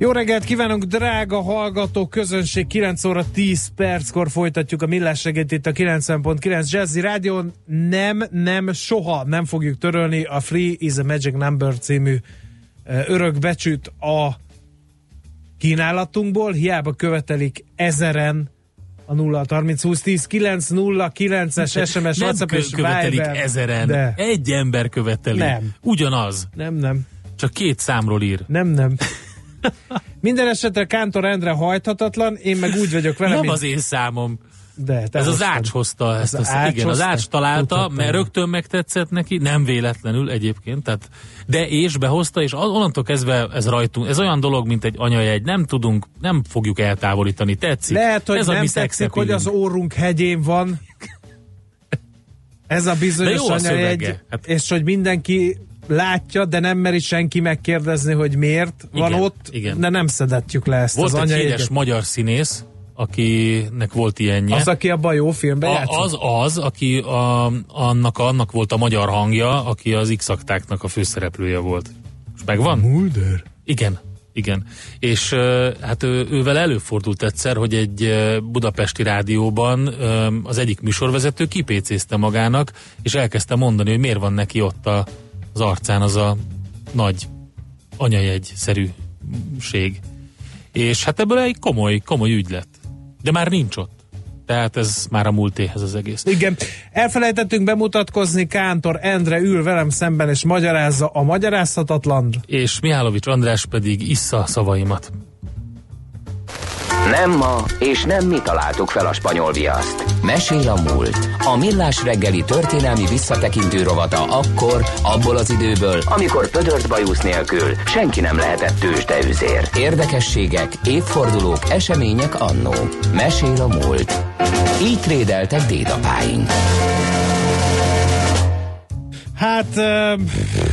Jó reggelt kívánunk, drága hallgató közönség! 9 óra 10 perckor folytatjuk a Millás reggelt itt a 90.9 Jazzy Rádión. Nem, nem, soha nem fogjuk törölni a Free is a Magic Number című örökbecsüt a kínálatunkból, hiába követelik ezeren a 0 30 20 10 9 0 9-es SMS, nem WhatsApp és követelik Viber. ezeren. De. Egy ember követeli. Nem. Ugyanaz. Nem, nem. Csak két számról ír. Nem, nem. Minden esetre Kántor Endre hajthatatlan, én meg úgy vagyok vele, Nem mint... az én számom. De, te Ez az. Ács hozta ezt. az azt, Ács igen, az? Ács találta, Tudhattam. mert rögtön megtetszett neki, nem véletlenül egyébként, tehát, de és behozta, és onnantól kezdve ez rajtunk, ez olyan dolog, mint egy anyajegy, nem tudunk, nem fogjuk eltávolítani, tetszik. Lehet, hogy ez a nem mi tetszik, hogy az órunk hegyén van. Ez a bizonyos a anyajegy. Hát- és hogy mindenki látja, de nem meri senki megkérdezni, hogy miért van Igen, ott, igen. de nem szedetjük le ezt Volt az egy híres magyar színész, akinek volt ilyenje. Az, aki a jó filmben játszott? az az, aki a, annak, annak volt a magyar hangja, aki az x a főszereplője volt. És megvan? Mulder. Igen, igen. És hát ő, ővel előfordult egyszer, hogy egy budapesti rádióban az egyik műsorvezető kipécézte magának, és elkezdte mondani, hogy miért van neki ott a, az arcán az a nagy anyajegy-szerűség. És hát ebből egy komoly, komoly ügy lett. De már nincs ott. Tehát ez már a múltéhez az egész. Igen. Elfelejtettünk bemutatkozni, Kántor Endre ül velem szemben, és magyarázza a magyarázhatatlan. És Mihálovics András pedig issza szavaimat. Nem ma, és nem mi találtuk fel a spanyol viaszt. Mesél a múlt. A millás reggeli történelmi visszatekintő rovata akkor, abból az időből, amikor pödört bajusz nélkül senki nem lehetett tőzsdeüzér. Érdekességek, évfordulók, események annó. Mesél a múlt. Így trédeltek dédapáink. Hát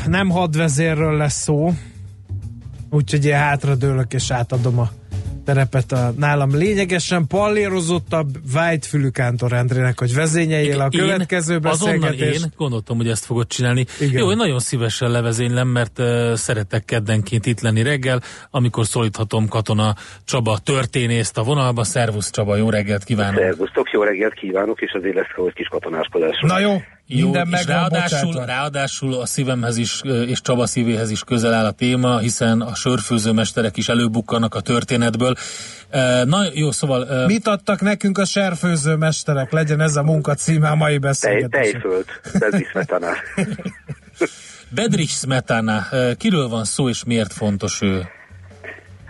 nem hadvezérről lesz szó, úgyhogy én hátradőlök és átadom a terepet a nálam lényegesen pallérozottabb Whitefülű Kántor Endrének, hogy vezényeljél a következő Azonnal beszélgetést. én gondoltam, hogy ezt fogod csinálni. Igen. Jó, én nagyon szívesen levezénylem, mert uh, szeretek keddenként itt lenni reggel, amikor szólíthatom Katona Csaba történészt a vonalba. Szervusz Csaba, jó reggelt kívánok! Szervusztok, jó reggelt kívánok, és azért lesz egy kis katonáskodás. Na jó, Jó, minden meg ráadásul, ráadásul a szívemhez is, és Csaba szívéhez is közel áll a téma, hiszen a sörfőzőmesterek is előbukkanak a történetből. Na jó, szóval... Mit adtak nekünk a serfőző mesterek? Legyen ez a munka címe a mai Tej, beszélgetés. tejföld, bezviszmetana. Bedrich Smetana, kiről van szó, és miért fontos ő?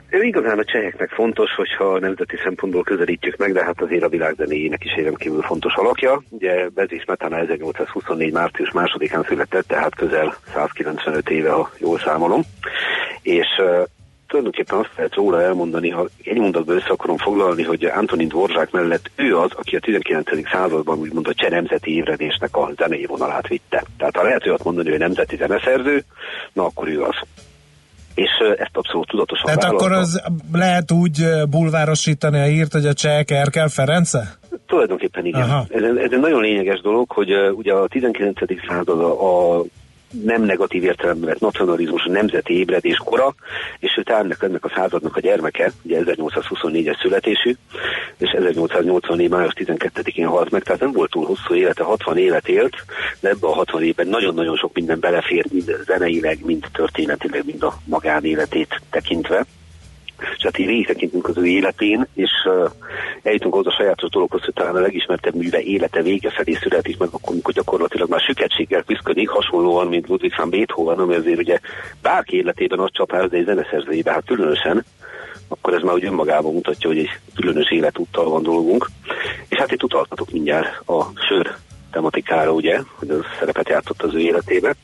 Ő igazán a cseheknek fontos, hogyha nemzeti szempontból közelítjük meg, de hát azért a világzenéjének is rendkívül fontos alakja. Ugye Bezis Smetana 1824. március másodikán született, tehát közel 195 éve, ha jól számolom. És uh, tulajdonképpen azt lehet róla elmondani, ha egy mondatban össze akarom foglalni, hogy Antonin Dvorzsák mellett ő az, aki a 19. században úgymond a cseh nemzeti ébredésnek a zenei vonalát vitte. Tehát ha lehet olyat mondani, hogy nemzeti zeneszerző, na akkor ő az. És ezt abszolút tudatosan Tehát akkor vállalta. az lehet úgy bulvárosítani a hírt, hogy a csehek Erkel Ference? Tulajdonképpen igen. Aha. Ez, ez egy nagyon lényeges dolog, hogy uh, ugye a 19. század a, a nem negatív értelemben vett nacionalizmus, a nemzeti ébredés kora, és ő ennek, ennek a századnak a gyermeke, ugye 1824-es születésű, és 1884. május 12-én halt meg, tehát nem volt túl hosszú élete, 60 évet élt, de ebben a 60 évben nagyon-nagyon sok minden belefér, mind zeneileg, mind történetileg, mind a magánéletét tekintve és hát így végigtekintünk az ő életén, és uh, eljutunk ahhoz a sajátos dologhoz, hogy talán a legismertebb műve élete vége felé születik meg, akkor, amikor gyakorlatilag már süketséggel küzdik, hasonlóan, mint Ludwig van Beethoven, ami azért ugye bárki életében az csapás, de egy zeneszerzőjében hát különösen, akkor ez már úgy önmagában mutatja, hogy egy különös életúttal van dolgunk. És hát itt utaltatok mindjárt a sör tematikára, ugye, hogy az szerepet játszott az ő életében.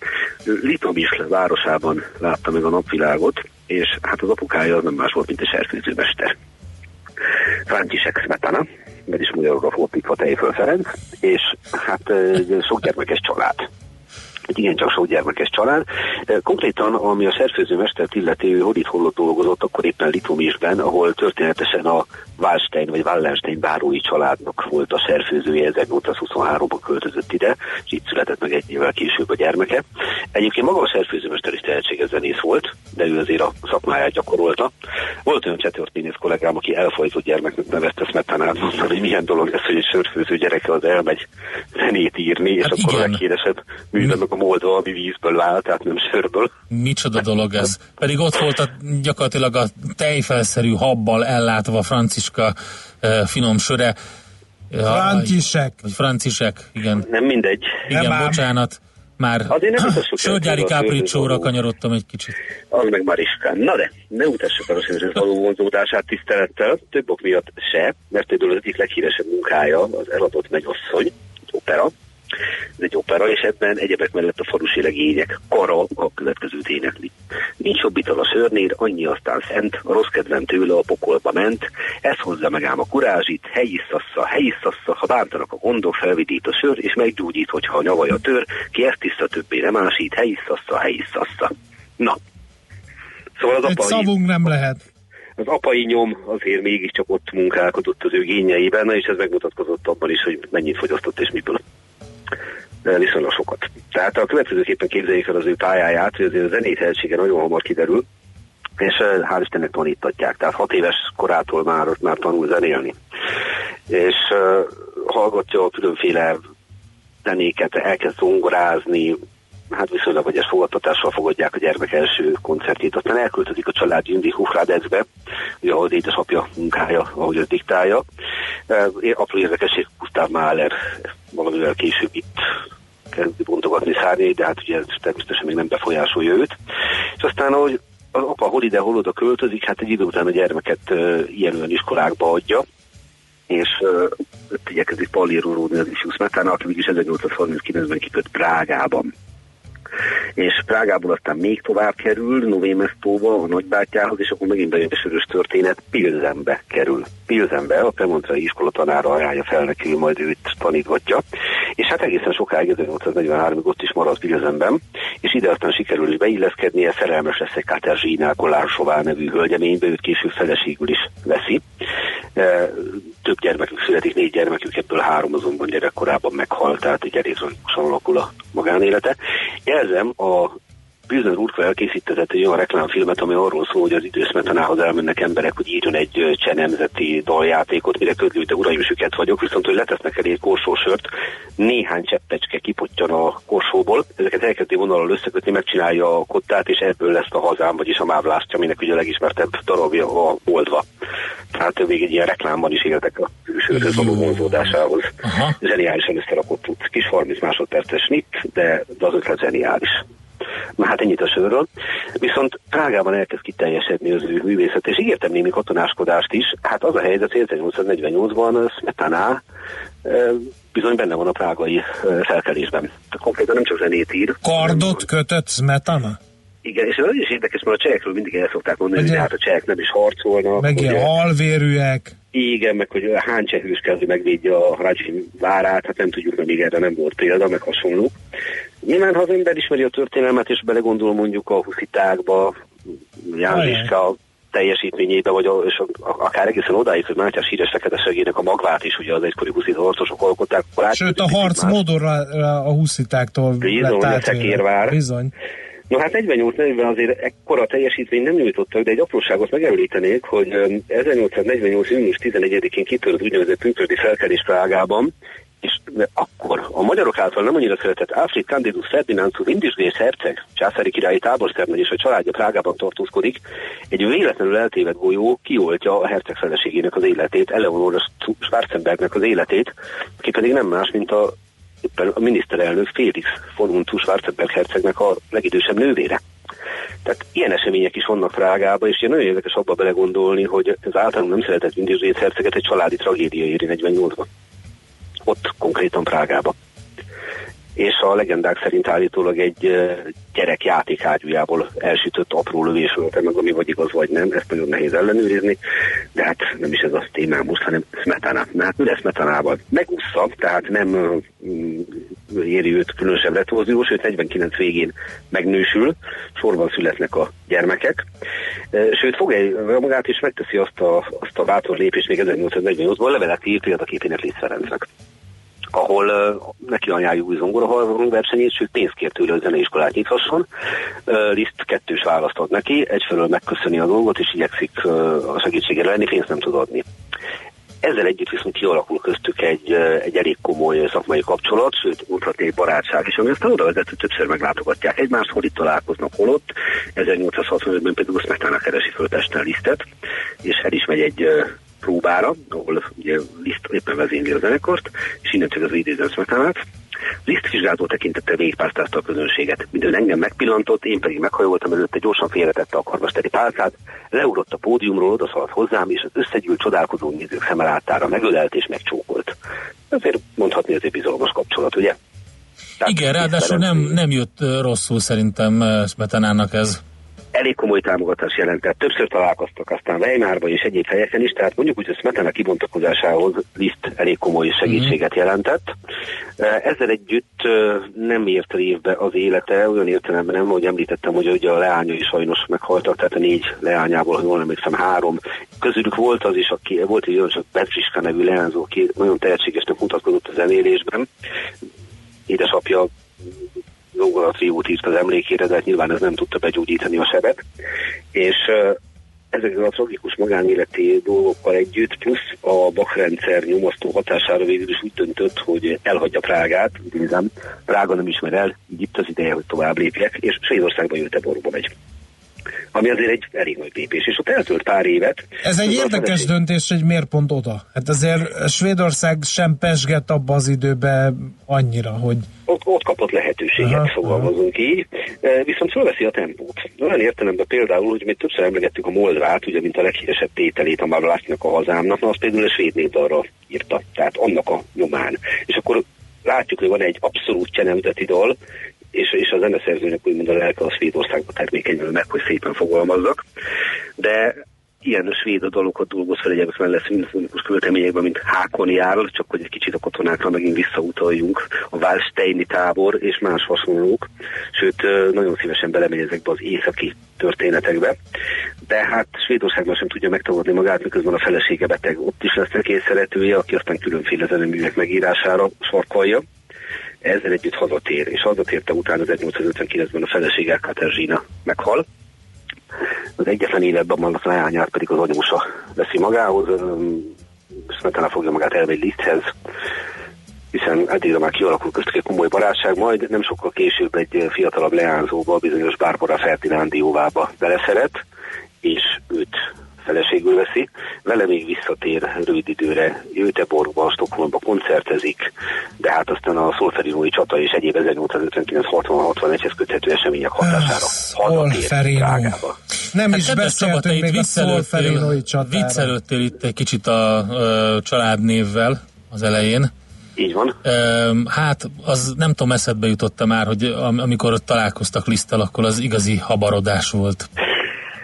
Ő Litomysl városában látta meg a napvilágot, és hát az apukája az nem más volt, mint a serfőzőmester. František Smetana, mert is magyarokra fordítva Tejföl Ferenc, és hát sok gyermekes család egy igencsak sok gyermekes család. Konkrétan, ami a szerfőzőmestert illeti, ő hogy itt hollott dolgozott, akkor éppen Litomisben, ahol történetesen a Wallstein vagy Wallenstein bárói családnak volt a szerfőzője, 1823-ban költözött ide, és itt született meg egy évvel később a gyermeke. Egyébként maga a szerfőzőmester is tehetséges zenész volt, de ő azért a szakmáját gyakorolta. Volt olyan csetörténész kollégám, aki elfajzott gyermeknek nevezte Smetanát, mondta, hogy milyen dolog ez, hogy egy sörfőző gyereke az elmegy zenét írni, és hát akkor igen. a legkéresebb művelnek a moldva, ami vízből vált, tehát nem sörből. Micsoda dolog ez. Pedig ott volt a, gyakorlatilag a tejfelszerű habbal ellátva Franciska uh, finom söre. Francisek. Vagy Francisek, igen. Nem mindegy. Igen, nem bocsánat. Már Sörgyári kápricsóra kanyarodtam egy kicsit. Az meg Mariskán. Na de, ne utassuk el a színűzőt való vonzódását tisztelettel, több ok miatt se, mert például az egyik leghíresebb munkája az eladott megyasszony, opera, ez egy opera, és ebben egyebek mellett a falusi legények kara a következő énekli. Nincs jobb ital a szörnér, annyi aztán szent, a rossz kedvem tőle a pokolba ment, ez hozza meg ám a kurázsit, helyisztassza, helyisztassza, ha bántanak a gondok, felvidít a sör, és meggyógyít, hogyha a nyavaja tör, ki ezt tiszta többé nem ásít, helyisztassza, helyisztassza. Na, Szóval az apai, szavunk nem lehet. Az apai nyom azért mégiscsak ott munkálkodott az ő génjeiben, és ez megmutatkozott abban is, hogy mennyit fogyasztott és miből viszonylag sokat. Tehát a következőképpen képzeljék el az ő pályáját, hogy azért a zenét nagyon hamar kiderül, és hál' Istennek tanítatják, tehát hat éves korától már, már tanul zenélni. És uh, hallgatja a különféle zenéket, elkezd zongorázni, hát viszonylag vegyes fogadtatással fogadják a gyermek első koncertjét. Aztán elköltözik a család Jündi Hufradecbe, ugye ahol édesapja munkája, ahogy az diktálja. E, apró érdekesség, Gustav Mahler valamivel később itt kezdi bontogatni szárnyai, de hát ugye ez természetesen még nem befolyásolja őt. És aztán, ahogy az apa hol ide, hol oda költözik, hát egy idő után a gyermeket uh, ilyen olyan iskolákba adja, és uh, igyekezik pallírolódni az ifjú Smetana, aki mégis 1839-ben kiköt Prágában és Prágából aztán még tovább kerül, Novémesztóba, a nagybátyához, és akkor megint bejön a sörös történet, Pilzenbe kerül. Pilzenbe, a Premontrai iskola tanára ajánlja fel neki, majd őt tanítgatja, és hát egészen sokáig 1843-ig ott is marad Pilzenben, és ide aztán sikerül is beilleszkednie, szerelmes lesz egy Katerzsina Kolársová nevű hölgyeménybe, őt később feleségül is veszi. Több gyermekük születik, négy gyermekük, ebből három azonban gyerekkorában meghalt, tehát egy elég alakul a magánélete. Jelzem, a Pilsner Urka elkészítetett egy olyan reklámfilmet, ami arról szól, hogy az időszmetanához elmennek emberek, hogy írjon egy cseh nemzeti daljátékot, mire ködlőte uraim süket vagyok, viszont hogy letesznek elé egy korsósört, néhány cseppecske kipottyan a korsóból, ezeket elkezdi vonalal összekötni, megcsinálja a kottát, és ebből lesz a hazám, vagyis a mávlásztja, aminek ugye a legismertebb darabja a Moldva. Tehát még egy ilyen reklámban is éltek a sörhöz való vonzódásához. Zseniálisan összerakott. Kis 30 másodperces nit, de, de az ötlet zseniális. Na hát ennyit a sörről. Viszont Prágában elkezd kiteljesedni az ő művészet, és ígértem némi katonáskodást is. Hát az a helyzet, hogy 1848-ban Smetana bizony benne van a prágai felkelésben. Konkrétan nem csak zenét ír. Kardot kötött Smetana? Igen, és ez is érdekes, mert a csehekről mindig el szokták mondani, hogy hát a csehek nem is harcolnak. Meg ilyen alvérűek. Igen, meg hogy hány csehős kell, hogy megvédje a Rajcsi várát, hát nem tudjuk, mert még erre nem volt példa, meg hasonló. Nyilván, ha az ember ismeri a történelmet, és belegondol mondjuk a huszitákba, Jánoska teljesítményébe, vagy a, és akár egészen odáig, hogy Mátyás híres fekete segének a magvát is, ugye az egykori huszita harcosok alkották. Sőt, a harc modorra a huszitáktól Bizony, lett átvéve. Bizony. No hát 48-40 azért ekkora teljesítmény nem nyújtottak, de egy apróságot megemlítenék, hogy 1848. június 11-én kitört úgynevezett pünkösdi felkelés Prágában, és akkor a magyarok által nem annyira szeretett Alfred Candidus Ferdinandus Indisgrész herceg, császári királyi táborszernagy és a családja Prágában tartózkodik, egy véletlenül eltévedt golyó kioltja a herceg feleségének az életét, Eleonora Schwarzenbergnek az életét, ki pedig nem más, mint a éppen a miniszterelnök Félix von Untus Schwarzenberg hercegnek a legidősebb nővére. Tehát ilyen események is vannak Prágában, és nagyon érdekes abba belegondolni, hogy az általunk nem szeretett Indizsét herceget egy családi tragédia éri 48-ban. Ott konkrétan Prágában. És a legendák szerint állítólag egy gyerek játékágyújából elsütött apró lövés volt meg, ami vagy igaz, vagy nem, ezt nagyon nehéz ellenőrizni, de hát nem is ez a témám most, hanem Smetana. Na hát mi lesz Smetanával? Megúszza, tehát nem éri őt különösebb retorziós, őt 49 végén megnősül, sorban születnek a gyermekek, sőt fogja magát és megteszi azt a, azt a bátor lépést még 1848-ban, levelet írt példaképének Liszt Ferencnek ahol uh, neki ajánljuk új zongora versenyét, sőt pénzt kért tőle, hogy zeneiskolát nyithasson. Uh, Liszt kettős választ ad neki, egyfelől megköszöni a dolgot, és igyekszik uh, a segítségére lenni, pénzt nem tud adni. Ezzel együtt viszont kialakul köztük egy, egy elég komoly szakmai kapcsolat, sőt, mondhatnék barátság is, ami aztán oda vezet, hogy többször meglátogatják egymást, hol itt találkoznak, hol ott. 1865-ben például Smetana keresi föl Pesten lisztet, és el is megy egy próbára, ahol ugye Liszt éppen vezényli a zenekart, és innen csak az idézem Smetanát. Liszt vizsgáló tekintette végigpásztázta a közönséget. Minden engem megpillantott, én pedig meghajoltam előtte, gyorsan félretette a karvasteri pálcát, leugrott a pódiumról, odaszaladt hozzám, és az összegyűlt csodálkozó nézők szeme láttára megölelt és megcsókolt. Ezért mondhatni, egy bizalmas kapcsolat, ugye? Tehát Igen, ráadásul nem, nem jött rosszul szerintem Smetanának ez elég komoly támogatás jelentett. Többször találkoztak aztán Weimarban és egyéb helyeken is, tehát mondjuk úgy, hogy Smetana kibontakozásához Liszt elég komoly segítséget jelentett. Ezzel együtt nem ért révbe az élete, olyan értelemben nem, hogy említettem, hogy ugye a leányai sajnos meghaltak, tehát a négy leányából, ha jól emlékszem, három. Közülük volt az is, aki volt egy olyan csak Petriska nevű leányzó, aki nagyon tehetségesnek mutatkozott a zenélésben. Édesapja a triót írt az emlékére, de hát nyilván ez nem tudta begyógyítani a sebet. És ezekkel a tragikus magánéleti dolgokkal együtt, plusz a bakrendszer nyomasztó hatására végül is úgy döntött, hogy elhagyja Prágát, idézem, Prága nem ismer el, így itt az ideje, hogy tovább lépjek, és Svédországba Göteborgba megy ami azért egy elég nagy lépés, és ott eltölt pár évet. Ez egy érdekes egy... döntés, hogy miért pont oda? Hát azért Svédország sem pesgett abba az időbe annyira, hogy... Ott, ott kapott lehetőséget, fogalmazunk így, e, viszont fölveszi a tempót. Olyan értelemben például, hogy mi többször emlegettük a Moldvát, ugye, mint a leghíresebb tételét a Marlásnak a hazámnak, na az például a svéd népdalra írta, tehát annak a nyomán. És akkor látjuk, hogy van egy abszolút nemzeti dal, és, és a zeneszerzőnek úgymond a lelke a Svédországba termékenyül meg, hogy szépen fogalmazzak. De ilyen svéd dalokat dolgoz fel egyébként mellett szimfonikus költeményekben, mint Hákon jár, csak hogy egy kicsit a katonákra megint visszautaljunk, a Wallsteini tábor és más hasonlók, sőt nagyon szívesen belemegy ezekbe az északi történetekbe. De hát Svédországban sem tudja megtagadni magát, miközben a felesége beteg. Ott is lesz egy szeretője, aki aztán különféle zeneművek megírására sarkalja ezzel együtt hazatér, és hazatérte utána 1859-ben a felesége Katerzsina meghal. Az egyetlen életben a leányát pedig az anyósa veszi magához, Smetana fogja magát elmegy Liszthez, hiszen eddigre már kialakul köztük egy komoly barátság, majd nem sokkal később egy fiatalabb leányzóba, bizonyos Barbara Ferdinandióvába beleszeret, és őt feleségül veszi, vele még visszatér rövid időre Göteborgba, Stockholmba koncertezik, de hát aztán a szolferinói csata és egyéb 1859-60-61-hez köthető események hatására hazatér Prágába. Nem hát is beszéltünk még a szolferinói csatára. Viccelődtél itt egy kicsit a, a családnévvel az elején. Így van. Hát, az nem tudom, eszedbe jutott már, hogy amikor ott találkoztak Lisztel, akkor az igazi habarodás volt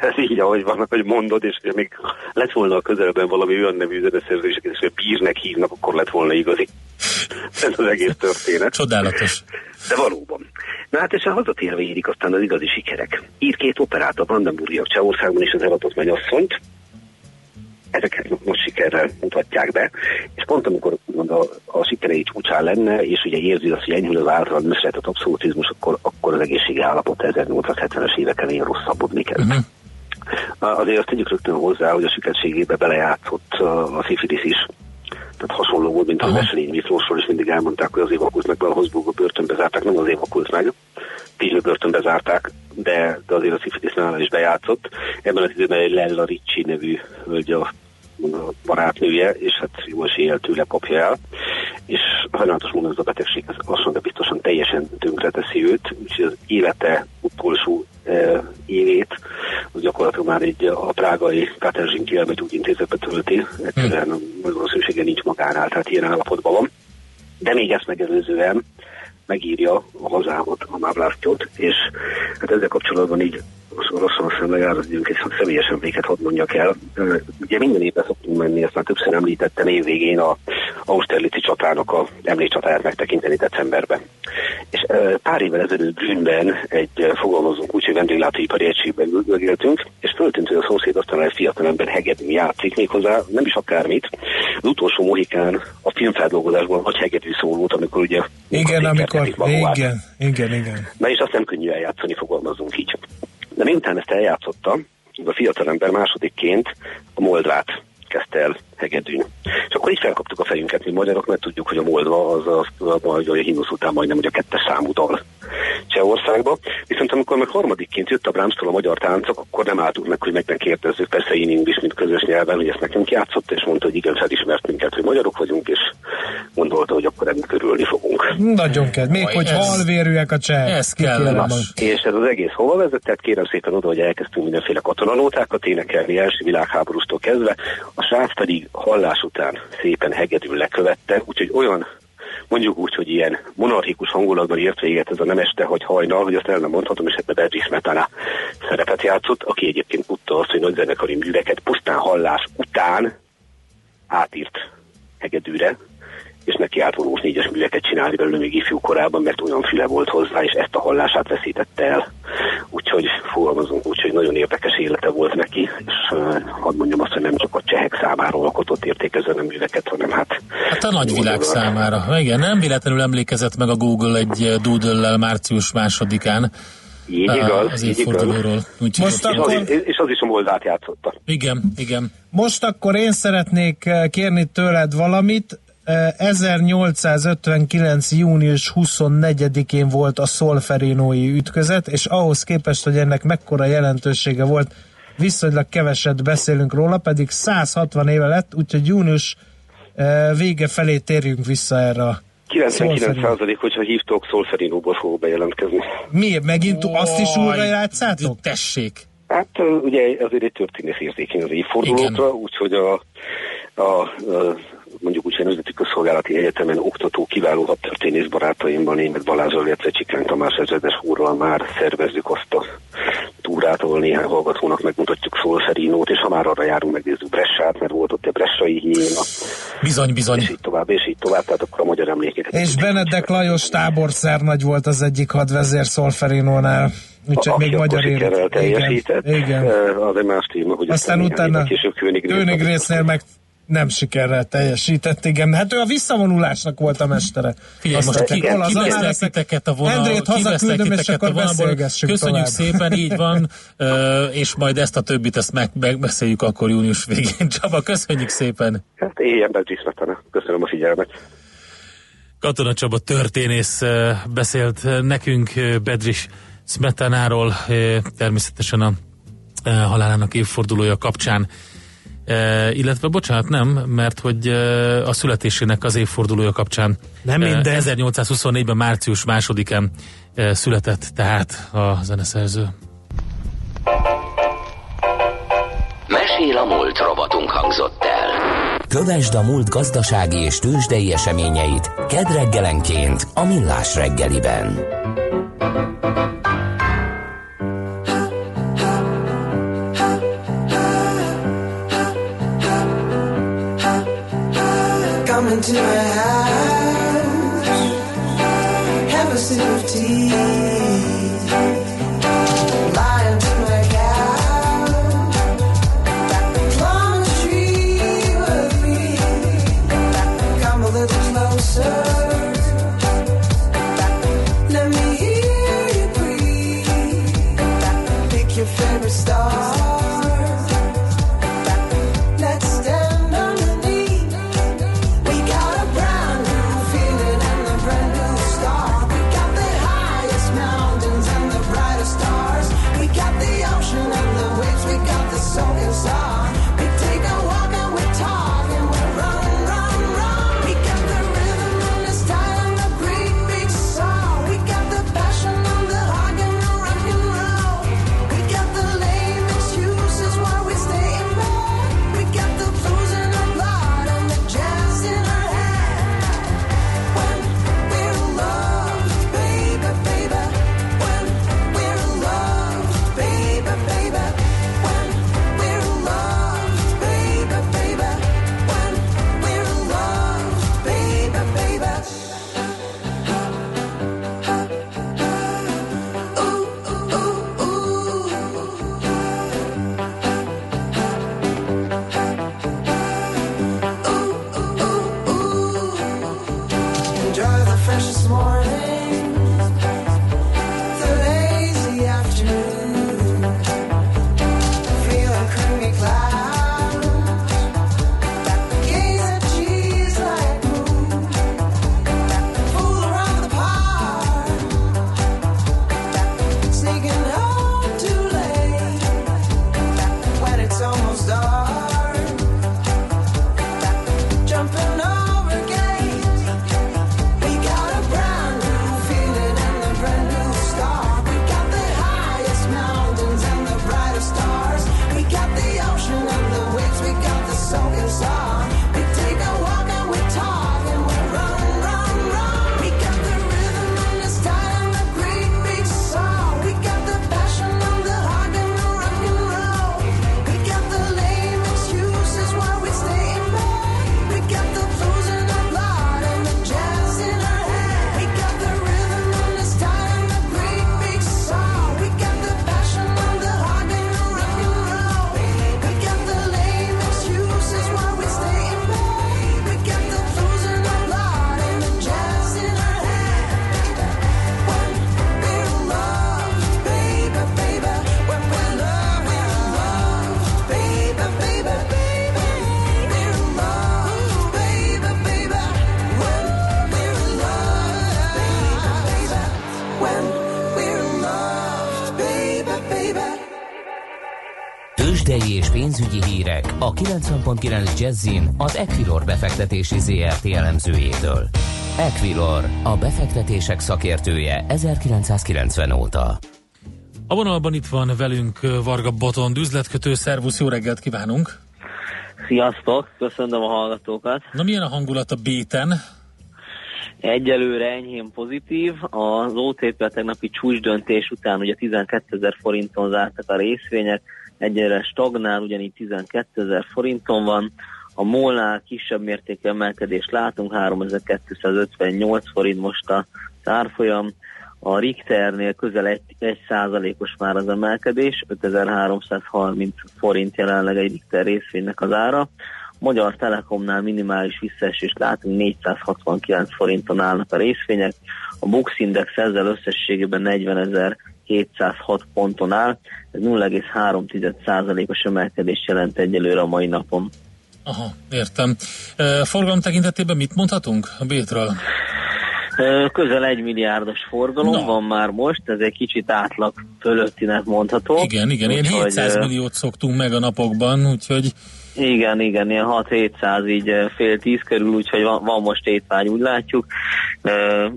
ez így, ahogy van, hogy mondod, és még lett volna a közelben valami olyan nevű zeneszerzés, és bírnek hívnak, akkor lett volna igazi. Ez az egész történet. Csodálatos. De valóban. Na hát és a hazatérve érik aztán az igazi sikerek. Ír két operát a Brandenburgiak Csehországban is az elatott mennyasszonyt, ezeket most sikerrel mutatják be, és pont amikor a, a sikerei csúcsán lenne, és ugye érzi azt, hogy enyhül az általán mesélhetett abszolutizmus, akkor, akkor az egészségi állapot 1870-es éveken ilyen rosszabbodni kezd. Uh-huh. Azért azt tegyük rögtön hozzá, hogy a sikerségébe belejátszott a szifilisz is. Tehát hasonló volt, mint a Veselény Miklósról is mindig elmondták, hogy az évakult meg a Hozburgba börtönbe zárták, nem az évakult meg, Pizső börtönbe zárták, de, de azért a szifilisz nála is bejátszott. Ebben az időben egy Lella Ricci nevű hölgy a barátnője, és hát jó eséllyel tőle kapja el, és hajlatos módon ez a betegség az lassan, de biztosan teljesen tönkreteszi őt, úgyhogy az élete utolsó e, évét, az gyakorlatilag már egy a prágai Katerzsin kielmet úgy intézetbe tölti, egyszerűen hmm. valószínűsége nincs magánál, tehát ilyen állapotban van. De még ezt megelőzően megírja a hazámat, a Máblásztyot, és hát ezzel kapcsolatban így rosszul szemben árazdjunk egy személyes emléket hadd mondjak el. Ugye minden évben szoktunk menni, ezt már többször említettem, évvégén a Austerlitzi csatának a emlékcsatáját megtekinteni decemberben. És pár évvel ezelőtt Grünben egy fogalmazunk úgy, hogy vendéglátóipari egységben ülgéltünk, és föltűnt, hogy a szomszéd aztán egy fiatal ember hegedű játszik méghozzá, nem is akármit. Az utolsó mohikán a filmfeldolgozásban nagy hegedű szó volt, amikor ugye... Igen, amikor, igen, igen, igen. Na és azt nem könnyű eljátszani, fogalmazunk így. De miután ezt eljátszotta, a fiatalember másodikként a Moldvát kezdte el hegedűn. És akkor így felkaptuk a fejünket, mi magyarok, mert tudjuk, hogy a Moldva az a, a, a, a himnusz után majdnem hogy a kettes számú dal Csehországba. Viszont amikor meg harmadikként jött a Brahmstól a magyar táncok, akkor nem álltuk meg, hogy megkérdezzük, persze én is, mint közös nyelven, hogy ezt nekünk játszott, és mondta, hogy igen, felismert minket, hogy magyarok vagyunk, és gondolta, hogy akkor ennek körülni fogunk. Nagyon kell, még hogy ez, halvérűek a cseh. Ez kell. És ez az egész hova vezetett? Kérem szépen oda, hogy elkezdtünk mindenféle katonanótákat énekelni első világháborústól kezdve, a srác pedig hallás után szépen hegedül lekövette, úgyhogy olyan mondjuk úgy, hogy ilyen monarchikus hangulatban írt véget ez a nemeste, hogy hajnal, hogy azt el nem mondhatom, és ebben Bedri Smetana szerepet játszott, aki egyébként tudta azt, hogy nagy zenekari műveket pusztán hallás után átírt hegedűre, és neki átvonulós négyes műveket csinálni belőle még ifjú korában, mert olyan füle volt hozzá, és ezt a hallását veszítette el. Úgyhogy fogalmazunk úgy, hogy nagyon érdekes élete volt neki, és uh, hadd mondjam azt, hogy nem csak a csehek számára alkotott értékező nem műveket, hanem hát... Hát a nagyvilág számára. Igen, nem véletlenül emlékezett meg a Google egy doodle március másodikán, így igaz, az évfordulóról. Úgyhogy Most akkor... és, az, és az is a Moldát játszotta. Igen, igen. Most akkor én szeretnék kérni tőled valamit, 1859. június 24-én volt a Szolferinói ütközet, és ahhoz képest, hogy ennek mekkora jelentősége volt, viszonylag keveset beszélünk róla, pedig 160 éve lett, úgyhogy június vége felé térjünk vissza erre a 99 százalék, hogyha hívtok, Szolferinóból fogok bejelentkezni. Miért? Megint oh, azt is újra játszátok? Tessék! Hát ugye azért egy történész érzékeny az évfordulótra, úgyhogy a, a, a mondjuk úgy, hogy Nemzeti Közszolgálati Egyetemen oktató kiváló történész barátaimmal, német Balázsal, illetve Csikán Tamás ezredes úrral már szervezzük azt a túrát, ahol néhány hallgatónak megmutatjuk Szolferinót, és ha már arra járunk, megnézzük Bressát, mert volt ott egy bressai hiéna. Bizony, bizony. És így tovább, és így tovább, tehát akkor a magyar emlékeket. És Benedek Lajos táborszernagy volt az egyik hadvezér Szolferinónál. Úgyhogy még magyar élet. Igen, igen. Az egy más téma, hogy aztán utána később Königrésznél meg nem sikerrel teljesített, igen. Hát ő a visszavonulásnak volt a mestere. Figyelj, most ki, kiveszlek titeket a vonal, Endrét hazaküldöm, és akkor beszélgessünk Köszönjük tovább. szépen, így van, és majd ezt a többit ezt meg, megbeszéljük akkor június végén. Csaba, köszönjük szépen. Hát éljen Belgiszmetana. Köszönöm a figyelmet. Katona Csaba történész beszélt nekünk Bedris Smetanáról, természetesen a halálának évfordulója kapcsán E, illetve bocsánat, nem, mert hogy e, a születésének az évfordulója kapcsán nem minden. E, 1824-ben március másodikán e, született tehát a zeneszerző. Mesél a múlt robotunk hangzott el. Kövesd a múlt gazdasági és tőzsdei eseményeit kedd reggelenként a Millás reggeliben. tonight. 90.9 Jazzin az Equilor befektetési ZRT elemzőjétől. Equilor, a befektetések szakértője 1990 óta. A vonalban itt van velünk Varga Botond, üzletkötő, szervusz, jó reggelt kívánunk! Sziasztok, köszönöm a hallgatókat. Na milyen a hangulat a béten? Egyelőre enyhén pozitív. Az OTP a tegnapi csúcsdöntés után ugye 12 ezer forinton zártak a részvények, egyelőre stagnál, ugyanígy 12 ezer forinton van. A molnál kisebb mértékű emelkedést látunk, 3258 forint most a árfolyam. A Richternél közel 1, 1 százalékos már az emelkedés, 5330 forint jelenleg egy Richter részvénynek az ára. Magyar Telekomnál minimális visszaesést látunk, 469 forinton állnak a részvények. A Bux Index ezzel összességében 40.706 ponton áll, ez 0,3%-os emelkedést jelent egyelőre a mai napon. Aha, értem. E, forgalom tekintetében mit mondhatunk a Bétről? Közel egy milliárdos forgalom Na. van már most, ez egy kicsit átlag fölöttinek mondható. Igen, igen, ilyen Úgyhogy, 700 ö, milliót szoktunk meg a napokban, úgyhogy Igen, igen, ilyen 6-700 így ö, fél tíz körül, úgyhogy van, van most étvágy, úgy látjuk. Ö,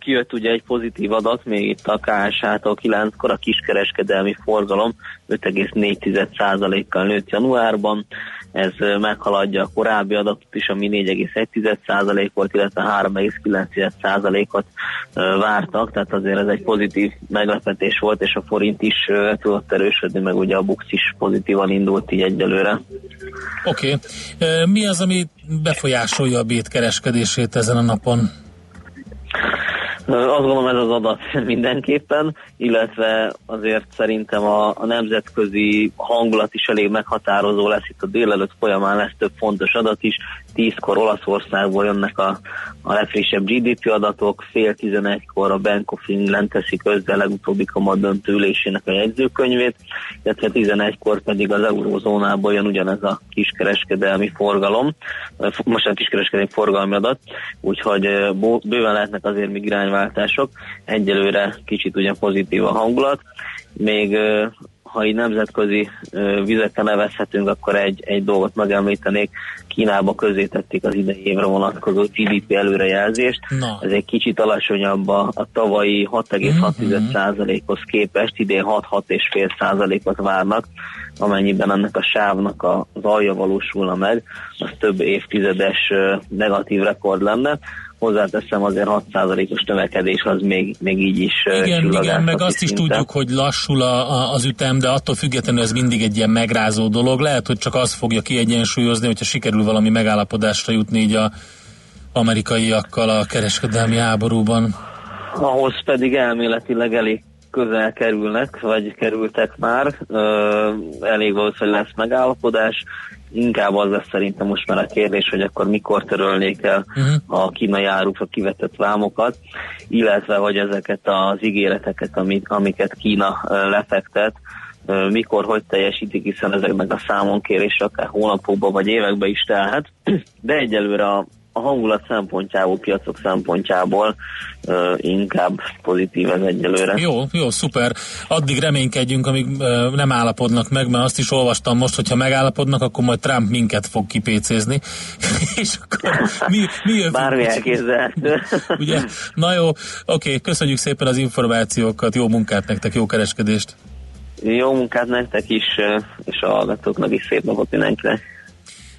Kijött ugye egy pozitív adat, még itt a KSH-tól 9-kor a kiskereskedelmi forgalom 5,4%-kal nőtt januárban, ez meghaladja a korábbi adatot is, ami 4,1% volt, illetve 3,9%-ot ö, vártak, tehát azért ez egy pozitív meglepetés volt, és a forint is tudott erősödni, meg ugye a Bux is pozitívan indult így egyelőre. oké. Okay. Mi az, ami befolyásolja a Bét kereskedését ezen a napon? Azt gondolom ez az adat mindenképpen, illetve azért szerintem a, a nemzetközi hangulat is elég meghatározó lesz itt a délelőtt folyamán lesz több fontos adat is. Tízkor Olaszországból jönnek a, a legfrissebb GDP adatok, fél tizenegykor a Bank of England teszi közbe a legutóbbi kamat döntő ülésének a jegyzőkönyvét, illetve 11-kor pedig az eurózónából jön ugyanez a kiskereskedelmi forgalom, most a kiskereskedelmi forgalmi adat, úgyhogy bőven lehetnek azért még irányváltások. Egyelőre kicsit ugye pozitív a hangulat, még ha így nemzetközi ö, vizeken nevezhetünk, akkor egy, egy dolgot megemlítenék. Kínába közé tették az idei évre vonatkozó GDP előrejelzést. Na. Ez egy kicsit alacsonyabb a, a tavalyi 6,6%-hoz képest, idén 6-6,5%-ot várnak, amennyiben ennek a sávnak az alja valósulna meg, az több évtizedes negatív rekord lenne. Hozzáteszem azért 6%-os növekedés az még, még így is Igen, igen, meg azt is szinten. tudjuk, hogy lassul a, a, az ütem, de attól függetlenül ez mindig egy ilyen megrázó dolog. Lehet, hogy csak az fogja kiegyensúlyozni, hogyha sikerül valami megállapodásra jutni így a amerikaiakkal a kereskedelmi háborúban. ahhoz pedig elméletileg elég közel kerülnek, vagy kerültek már, elég valószínűleg lesz megállapodás, inkább az lesz szerintem most már a kérdés, hogy akkor mikor törölnék el Uh-huh. a kínai árukra kivetett vámokat, illetve hogy ezeket az ígéreteket, amit, amiket Kína lefektet, mikor, hogy teljesítik, hiszen ezeknek a számonkérés akár hónapokban vagy években is telhet, de egyelőre a, a hangulat szempontjából, piacok szempontjából ö, inkább pozitív ez egyelőre. Jó, jó, szuper. Addig reménykedjünk, amíg ö, nem állapodnak meg, mert azt is olvastam most, hogyha megállapodnak, akkor majd Trump minket fog kipécézni. És akkor mi, mi jövünk? Bármi elképzelhető. Ugye? Na jó, oké, köszönjük szépen az információkat, jó munkát nektek, jó kereskedést. Jó munkát nektek is, és a hallgatóknak is szép napot mindenkinek.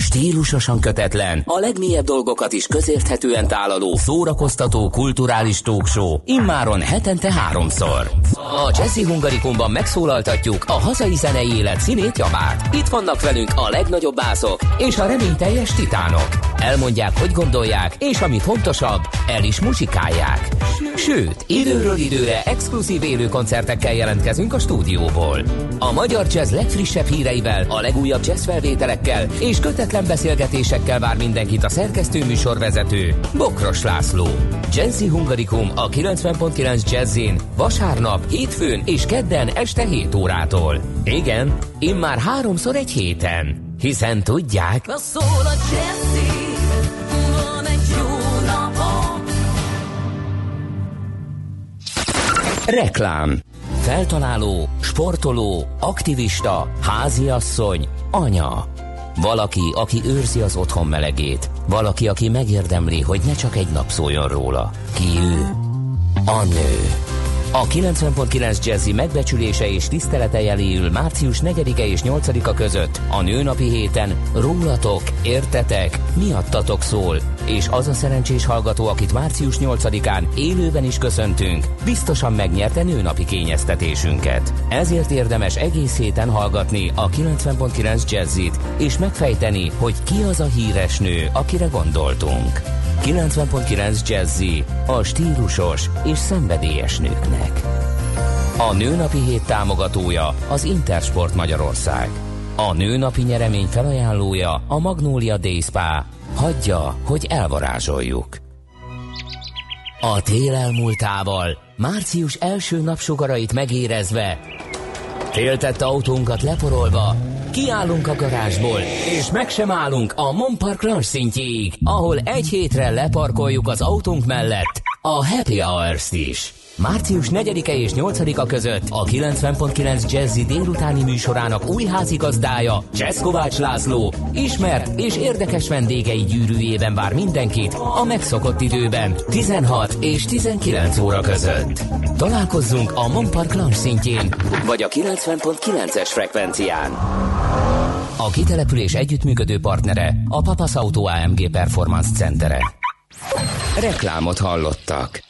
Stílusosan kötetlen, a legmélyebb dolgokat is közérthetően tálaló, szórakoztató, kulturális talkshow, immáron hetente háromszor. A Jazzy Hungarikumban megszólaltatjuk a hazai zenei élet színét javát. Itt vannak velünk a legnagyobb bászok és a reményteljes titánok. Elmondják, hogy gondolják, és ami fontosabb, el is muzsikálják. Sőt, időről időre exkluzív élő koncertekkel jelentkezünk a stúdióból. A magyar jazz legfrissebb híreivel, a legújabb jazz felvételekkel és kötetlen beszélgetésekkel vár mindenkit a szerkesztő műsorvezető, Bokros László. Jazzy Hungarikum a 90.9 Jazzin vasárnap, hétfőn és kedden este 7 órától. Igen, immár háromszor egy héten. Hiszen tudják... Na szól a Jazzy, van egy jó napom. Reklám Feltaláló, sportoló, aktivista, háziasszony, anya. Valaki, aki őrzi az otthon melegét. Valaki, aki megérdemli, hogy ne csak egy nap szóljon róla. Ki ő? A nő. A 90.9 Jazzy megbecsülése és tisztelete jeléül március 4-e és 8-a között a nőnapi héten rólatok, értetek, miattatok szól, és az a szerencsés hallgató, akit március 8-án élőben is köszöntünk, biztosan megnyerte nőnapi kényeztetésünket. Ezért érdemes egész héten hallgatni a 90.9 Jazzit, és megfejteni, hogy ki az a híres nő, akire gondoltunk. 90.9 Jazzy a stílusos és szenvedélyes nőknek. A Nőnapi Hét támogatója az Intersport Magyarország. A Nőnapi nyeremény felajánlója a Magnólia Day Spa. Hagyja, hogy elvarázsoljuk. A tél elmúltával, március első napsugarait megérezve, féltett autónkat leporolva, kiállunk a garázsból, és meg sem állunk a Monpark Lounge szintjéig, ahol egy hétre leparkoljuk az autónk mellett a Happy Hours-t is. Március 4-e és 8-a között a 90.9 Jazzy délutáni műsorának új házigazdája, Csesz Kovács László, ismert és érdekes vendégei gyűrűjében vár mindenkit a megszokott időben, 16 és 19 óra között. Találkozzunk a Monpark Lounge szintjén, vagy a 90.9-es frekvencián. A kitelepülés együttműködő partnere a Papas Auto AMG Performance Centere. Reklámot hallottak.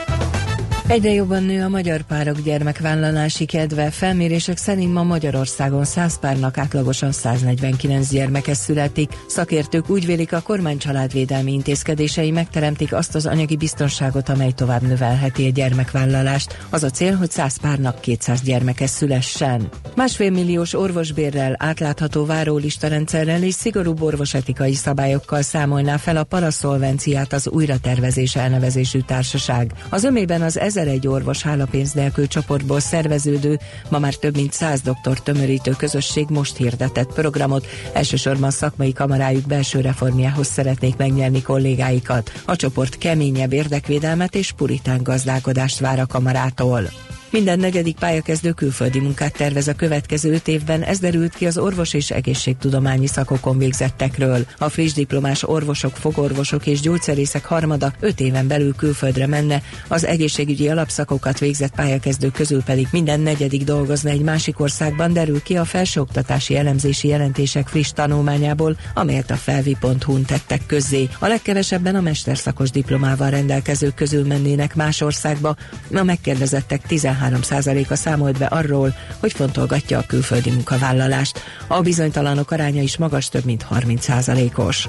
Egyre jobban nő a magyar párok gyermekvállalási kedve. Felmérések szerint ma Magyarországon 100 párnak átlagosan 149 gyermeke születik. Szakértők úgy vélik, a kormány családvédelmi intézkedései megteremtik azt az anyagi biztonságot, amely tovább növelheti a gyermekvállalást. Az a cél, hogy 100 párnak 200 gyermeke szülessen. Másfél milliós orvosbérrel, átlátható várólista-rendszerrel és szigorú orvosetikai szabályokkal számolná fel a paraszolvenciát az újratervezés elnevezésű társaság. Az ömében az 1001 orvos hálapénz nélkül csoportból szerveződő, ma már több mint 100 doktor tömörítő közösség most hirdetett programot. Elsősorban szakmai kamarájuk belső reformjához szeretnék megnyerni kollégáikat. A csoport keményebb érdekvédelmet és puritán gazdálkodást vár a kamarától. Minden negyedik pályakezdő külföldi munkát tervez a következő öt évben, ez derült ki az orvos és egészségtudományi szakokon végzettekről. A friss diplomás orvosok, fogorvosok és gyógyszerészek harmada öt éven belül külföldre menne, az egészségügyi alapszakokat végzett pályakezdők közül pedig minden negyedik dolgozna egy másik országban, derül ki a felsőoktatási elemzési jelentések friss tanulmányából, amelyet a felvi.hu-n tettek közzé. A legkevesebben a mesterszakos diplomával rendelkezők közül mennének más országba, a megkérdezettek 13 13%-a számolt be arról, hogy fontolgatja a külföldi munkavállalást. A bizonytalanok aránya is magas, több mint 30%-os.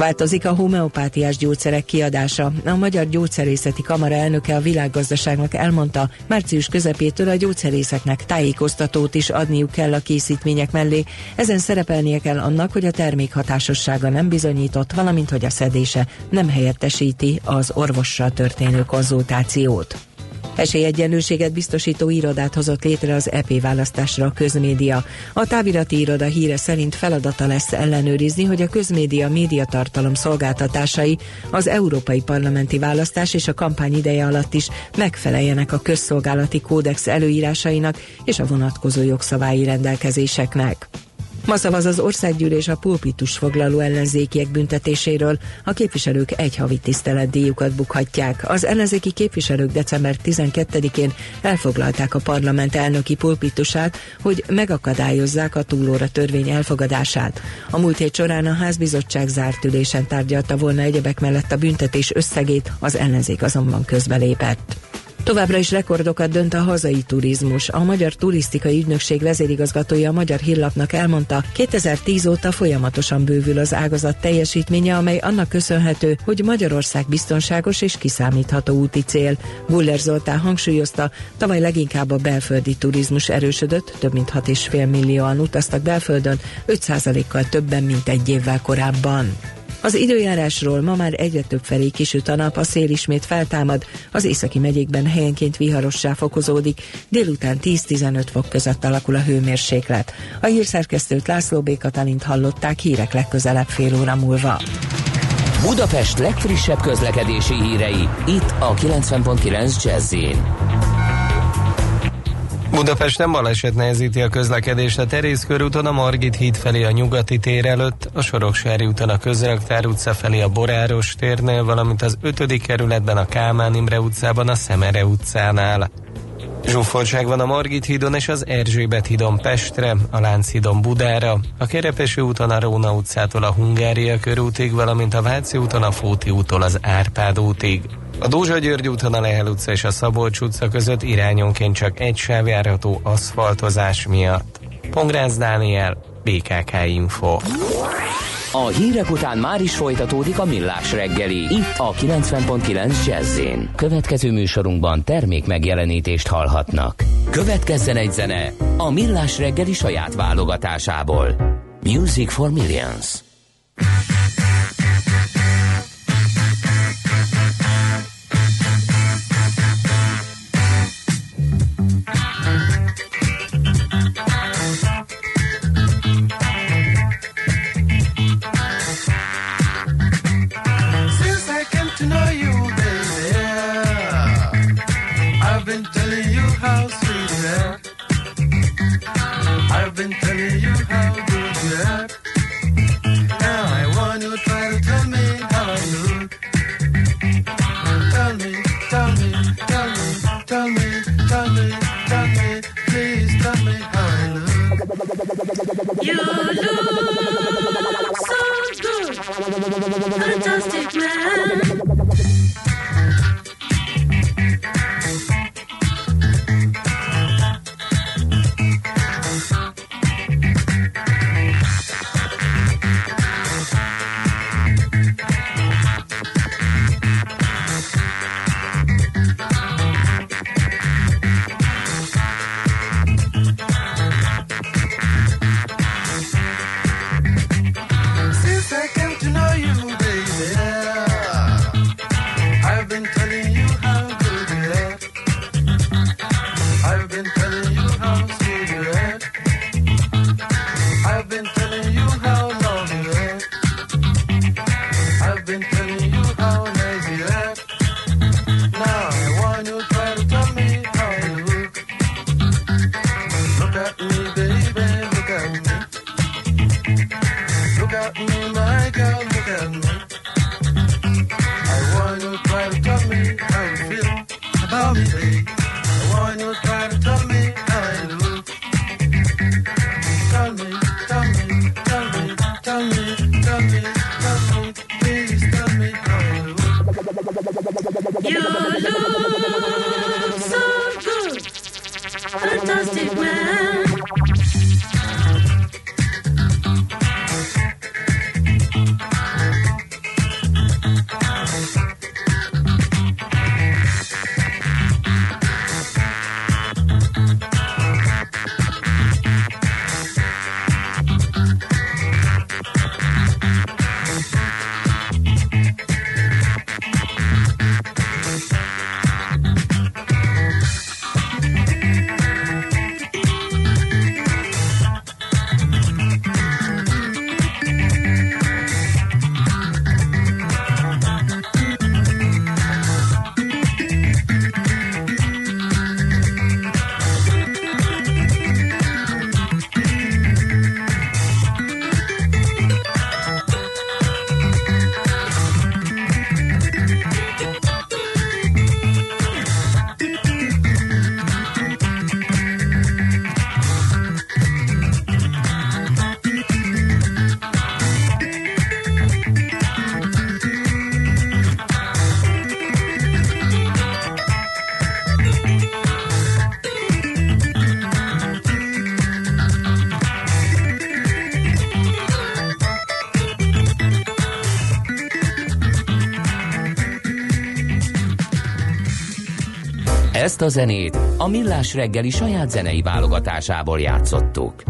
Változik a homeopátiás gyógyszerek kiadása. A Magyar Gyógyszerészeti Kamara elnöke a világgazdaságnak elmondta, március közepétől a gyógyszerészeknek tájékoztatót is adniuk kell a készítmények mellé. Ezen szerepelnie kell annak, hogy a termék hatásossága nem bizonyított, valamint hogy a szedése nem helyettesíti az orvossal történő konzultációt. Esélyegyenlőséget biztosító irodát hozott létre az EP választásra a közmédia. A távirati iroda híre szerint feladata lesz ellenőrizni, hogy a közmédia médiatartalom szolgáltatásai az európai parlamenti választás és a kampány ideje alatt is megfeleljenek a közszolgálati kódex előírásainak és a vonatkozó jogszabályi rendelkezéseknek. Ma szavaz az országgyűlés a pulpitus foglaló ellenzékiek büntetéséről. A képviselők egy havi tiszteletdíjukat bukhatják. Az ellenzéki képviselők december 12-én elfoglalták a parlament elnöki pulpitusát, hogy megakadályozzák a túlóra törvény elfogadását. A múlt hét során a házbizottság zárt ülésen tárgyalta volna egyebek mellett a büntetés összegét, az ellenzék azonban közbelépett. Továbbra is rekordokat dönt a hazai turizmus. A Magyar Turisztikai Ügynökség vezérigazgatója a Magyar Hírlapnak elmondta, 2010 óta folyamatosan bővül az ágazat teljesítménye, amely annak köszönhető, hogy Magyarország biztonságos és kiszámítható úti cél. Buller Zoltán hangsúlyozta, tavaly leginkább a belföldi turizmus erősödött, több mint 6,5 millióan utaztak belföldön, 5%-kal többen, mint egy évvel korábban. Az időjárásról ma már egyre több felé kisüt a nap, a szél ismét feltámad, az északi megyékben helyenként viharossá fokozódik, délután 10-15 fok között alakul a hőmérséklet. A hírszerkesztőt László B. Katalint hallották hírek legközelebb fél óra múlva. Budapest legfrissebb közlekedési hírei, itt a 90.9 jazz Budapesten baleset nehezíti a közlekedést a Terész körúton a Margit híd felé a Nyugati tér előtt, a Soroksári úton a Közraktár utca felé a Boráros térnél, valamint az 5. kerületben a Kálmán Imre utcában a Szemere utcánál. Zsúfoltság van a Margit hídon és az Erzsébet hídon Pestre, a Lánchídon Budára, a Kerepesi úton a Róna utcától a Hungária körútig, valamint a Váci úton a Fóti úttól az Árpád útig. A Dózsa György úton a Lehel utca és a Szabolcs utca között irányonként csak egy sáv járható aszfaltozás miatt. Pongrász Dániel, BKK Info. A hírek után már is folytatódik a millás reggeli, itt a 90.9 jazz Következő műsorunkban termék megjelenítést hallhatnak. Következzen egy zene a millás reggeli saját válogatásából. Music for Millions. You look so good, fantastic man. Ezt a zenét a Millás reggeli saját zenei válogatásából játszottuk.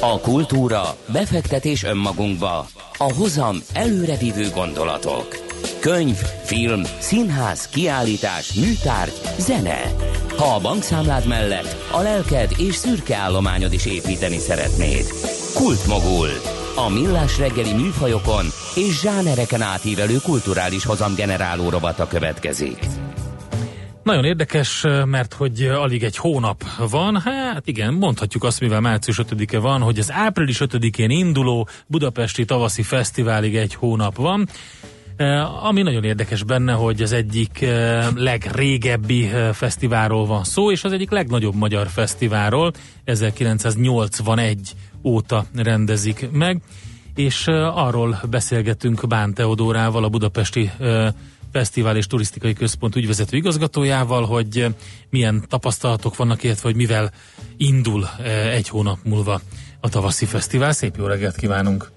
A kultúra, befektetés önmagunkba, a hozam előrevívő gondolatok. Könyv, film, színház, kiállítás, műtárgy, zene. Ha a bankszámlád mellett a lelked és szürke állományod is építeni szeretnéd. Kultmogul. A millás reggeli műfajokon és zsánereken átívelő kulturális hozamgeneráló rovata következik. Nagyon érdekes, mert hogy alig egy hónap van, hát igen, mondhatjuk azt, mivel március 5-e van, hogy az április 5-én induló Budapesti Tavaszi Fesztiválig egy hónap van. Ami nagyon érdekes benne, hogy az egyik legrégebbi fesztiválról van szó, és az egyik legnagyobb magyar fesztiválról 1981 óta rendezik meg, és arról beszélgetünk Bán Teodórával, a Budapesti Fesztivál és Turisztikai Központ ügyvezető igazgatójával, hogy eh, milyen tapasztalatok vannak, illetve hogy mivel indul eh, egy hónap múlva a tavaszi fesztivál. Szép jó reggelt kívánunk!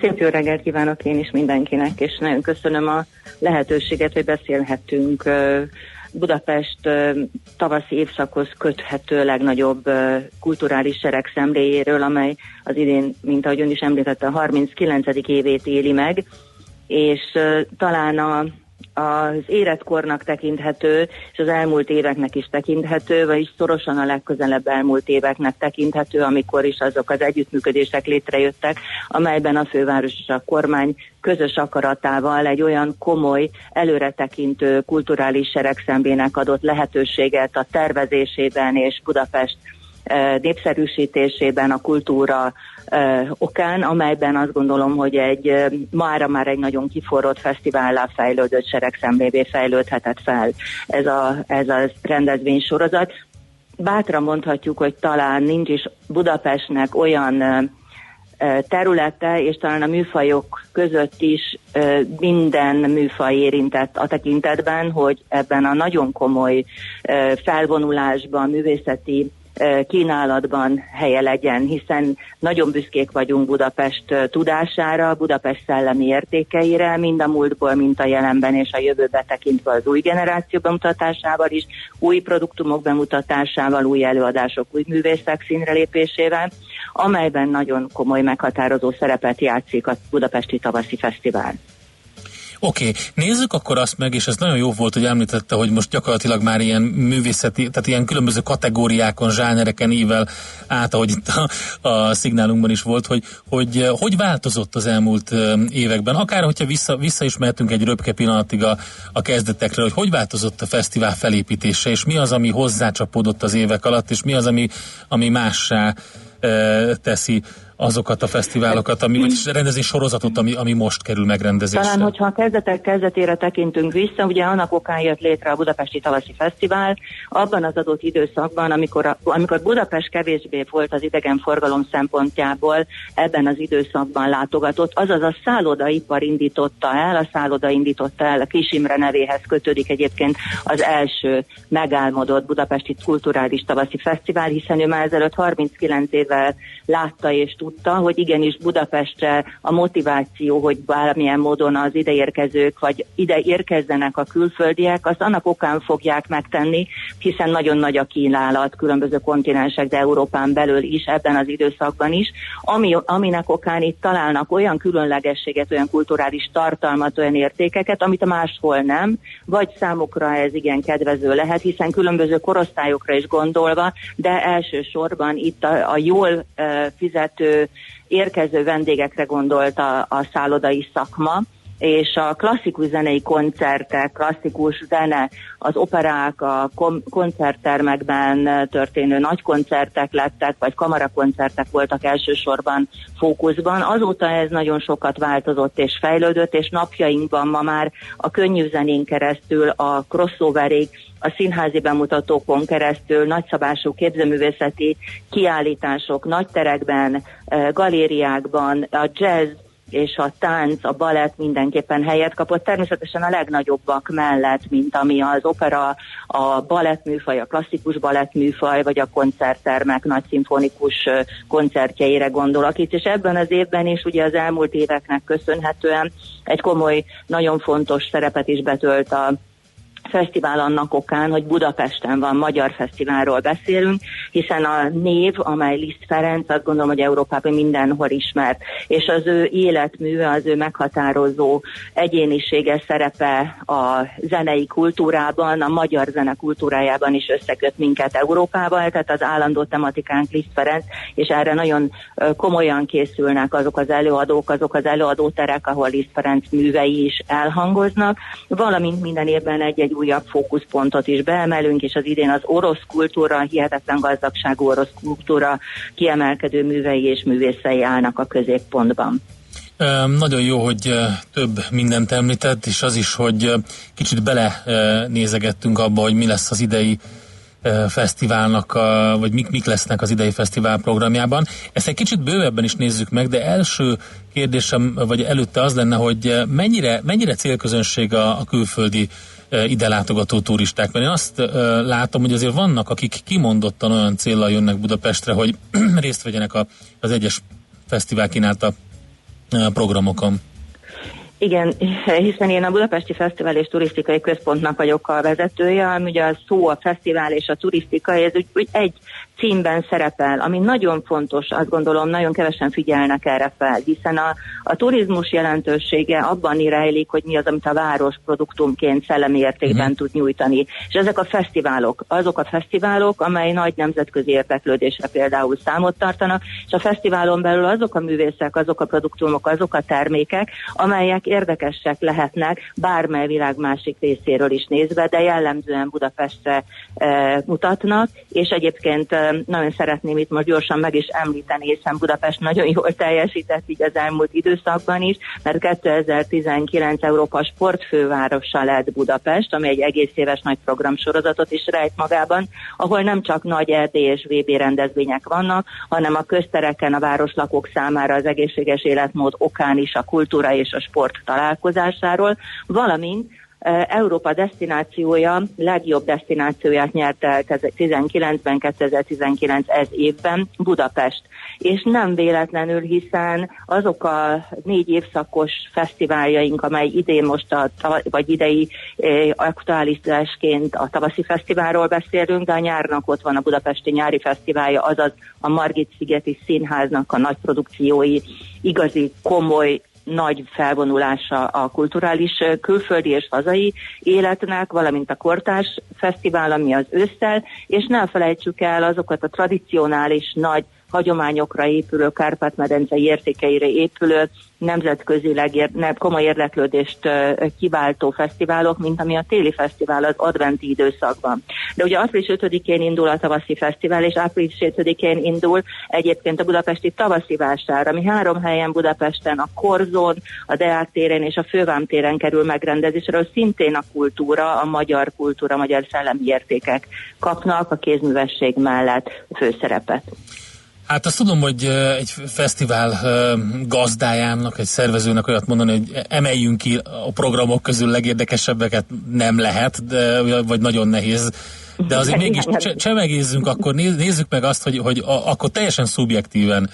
Szép jó reggelt kívánok én is mindenkinek, és nagyon köszönöm a lehetőséget, hogy beszélhetünk ö, Budapest tavaszi évszakhoz köthető legnagyobb kulturális sereg szemléjéről, amely az idén, mint ahogy ön is említette, a 39. évét éli meg, és talán a az életkornak tekinthető, és az elmúlt éveknek is tekinthető, vagyis szorosan a legközelebb elmúlt éveknek tekinthető, amikor is azok az együttműködések létrejöttek, amelyben a főváros és a kormány közös akaratával egy olyan komoly, előretekintő kulturális seregszembének adott lehetőséget a tervezésében és Budapest népszerűsítésében, a kultúra okán, amelyben azt gondolom, hogy egy mára már egy nagyon kiforrott fesztivállá fejlődött seregszemlévé fejlődhetett fel ez a, ez a rendezvénysorozat. Bátran mondhatjuk, hogy talán nincs is Budapestnek olyan területe, és talán a műfajok között is minden műfaj érintett a tekintetben, hogy ebben a nagyon komoly felvonulásban, művészeti kínálatban helye legyen, hiszen nagyon büszkék vagyunk Budapest tudására, Budapest szellemi értékeire, mind a múltból, mint a jelenben és a jövőbe tekintve az új generáció bemutatásával is, új produktumok bemutatásával, új előadások, új művészek színre lépésével, amelyben nagyon komoly meghatározó szerepet játszik a Budapesti Tavaszi Fesztivál. Oké, okay, nézzük akkor azt meg, és ez nagyon jó volt, hogy említette, hogy most gyakorlatilag már ilyen művészeti, tehát ilyen különböző kategóriákon, zsánereken ível át, ahogy itt a, a szignálunkban is volt, hogy, hogy eh, hogy változott az elmúlt eh, években, akár hogyha vissza, vissza is mehetünk egy röpke pillanatig a, a kezdetekre, hogy hogy változott a fesztivál felépítése, és mi az, ami hozzácsapódott az évek alatt, és mi az, ami, ami mássá e, teszi azokat a fesztiválokat, ami, vagyis rendezés sorozatot, ami, ami most kerül megrendezésre. Talán, hogyha a kezdetek kezdetére tekintünk vissza, ugye annak okán jött létre a Budapesti Tavaszi Fesztivál, abban az adott időszakban, amikor, a, amikor Budapest kevésbé volt az idegenforgalom szempontjából ebben az időszakban látogatott, azaz a szállodaipar indította el, a szálloda indította el, a Kis nevéhez kötődik egyébként az első megálmodott Budapesti Kulturális Tavaszi Fesztivál, hiszen ő már ezelőtt 39 évvel látta és tudta, hogy igenis Budapestre a motiváció, hogy valamilyen módon az ideérkezők, vagy ide érkezzenek a külföldiek, azt annak okán fogják megtenni, hiszen nagyon nagy a kínálat különböző kontinensek, de Európán belül is, ebben az időszakban is, ami, aminek okán itt találnak olyan különlegességet, olyan kulturális tartalmat, olyan értékeket, amit máshol nem, vagy számukra ez igen kedvező lehet, hiszen különböző korosztályokra is gondolva, de elsősorban itt a, a jól fizető érkező vendégekre gondolt a, a szállodai szakma, és a klasszikus zenei koncertek, klasszikus zene, az operák, a kom- koncerttermekben történő nagy koncertek lettek, vagy kamarakoncertek voltak elsősorban fókuszban. Azóta ez nagyon sokat változott és fejlődött, és napjainkban ma már a könnyű zenén keresztül a crossoverig, a színházi bemutatókon keresztül nagyszabású képzőművészeti kiállítások nagy terekben, eh, galériákban, a jazz és a tánc, a balett mindenképpen helyet kapott. Természetesen a legnagyobbak mellett, mint ami az opera, a balettműfaj, a klasszikus balettműfaj, vagy a koncerttermek nagy szimfonikus koncertjeire gondolok itt, és ebben az évben is ugye az elmúlt éveknek köszönhetően egy komoly, nagyon fontos szerepet is betölt a fesztivál annak okán, hogy Budapesten van, magyar fesztiválról beszélünk, hiszen a név, amely Liszt Ferenc, azt gondolom, hogy Európában mindenhol ismert, és az ő életműve, az ő meghatározó egyénisége szerepe a zenei kultúrában, a magyar zene kultúrájában is összeköt minket Európával, tehát az állandó tematikánk Liszt Ferenc, és erre nagyon komolyan készülnek azok az előadók, azok az előadóterek, ahol Liszt Ferenc művei is elhangoznak, valamint minden évben egy-egy újabb fókuszpontot is beemelünk, és az idén az orosz kultúra, hihetetlen gazdagságú orosz kultúra kiemelkedő művei és művészei állnak a középpontban. Nagyon jó, hogy több mindent említett, és az is, hogy kicsit bele nézegettünk abba, hogy mi lesz az idei fesztiválnak, vagy mik, mik lesznek az idei fesztivál programjában. Ezt egy kicsit bővebben is nézzük meg, de első kérdésem, vagy előtte az lenne, hogy mennyire, mennyire célközönség a, a külföldi ide látogató turisták, mert én azt ö, látom, hogy azért vannak, akik kimondottan olyan célral jönnek Budapestre, hogy részt vegyenek a, az egyes fesztivál kínálta ö, programokon. Igen, hiszen én a Budapesti Fesztivál és Turisztikai Központnak vagyok a vezetője, ami ugye a szó, a fesztivál és a turisztika, ez úgy, úgy egy címben szerepel, ami nagyon fontos, azt gondolom, nagyon kevesen figyelnek erre fel, hiszen a, a turizmus jelentősége abban rejlik, hogy mi az, amit a város produktumként szellemi értékben Mhm. tud nyújtani. És ezek a fesztiválok, azok a fesztiválok, amely nagy nemzetközi érdeklődésre például számot tartanak, és a fesztiválon belül azok a művészek, azok a produktumok, azok a termékek, amelyek érdekesek lehetnek bármely világ másik részéről is nézve, de jellemzően Budapestre e, mutatnak, és egyébként e, nagyon szeretném itt most gyorsan meg is említeni, hiszen Budapest nagyon jól teljesített így az elmúlt időszakban is, mert 2019 Európa sportfővárosa lett Budapest, ami egy egész éves nagy programsorozatot is rejt magában, ahol nem csak nagy ED és VB rendezvények vannak, hanem a köztereken a városlakók számára az egészséges életmód okán is a kultúra és a sport találkozásáról, valamint Európa destinációja, legjobb destinációját nyerte el 2019-ben, 2019 ez évben Budapest. És nem véletlenül, hiszen azok a négy évszakos fesztiváljaink, amely idén most, a, vagy idei eh, aktualitásként a tavaszi fesztiválról beszélünk, de a nyárnak ott van a Budapesti Nyári Fesztiválja, azaz a Margit Szigeti Színháznak a nagy produkciói, igazi, komoly nagy felvonulása a kulturális külföldi és hazai életnek, valamint a Kortás Fesztivál, ami az ősszel, és ne felejtsük el azokat a tradicionális nagy hagyományokra épülő, Kárpát-medencei értékeire épülő, nemzetközileg ér, ne, komoly érdeklődést kiváltó fesztiválok, mint ami a téli fesztivál az adventi időszakban. De ugye április 5-én indul a tavaszi fesztivál, és április 7-én indul egyébként a budapesti tavaszi vásár, ami három helyen Budapesten, a Korzón, a Deák téren és a Fővám téren kerül megrendezésre, szintén a kultúra, a magyar kultúra, a magyar szellemi értékek kapnak a kézművesség mellett főszerepet. Hát azt tudom, hogy egy fesztivál gazdájának, egy szervezőnek olyat mondani, hogy emeljünk ki a programok közül legérdekesebbeket nem lehet, de, vagy nagyon nehéz. De azért mégis cse- csemegézzünk, akkor néz- nézzük meg azt, hogy, hogy a, akkor teljesen szubjektíven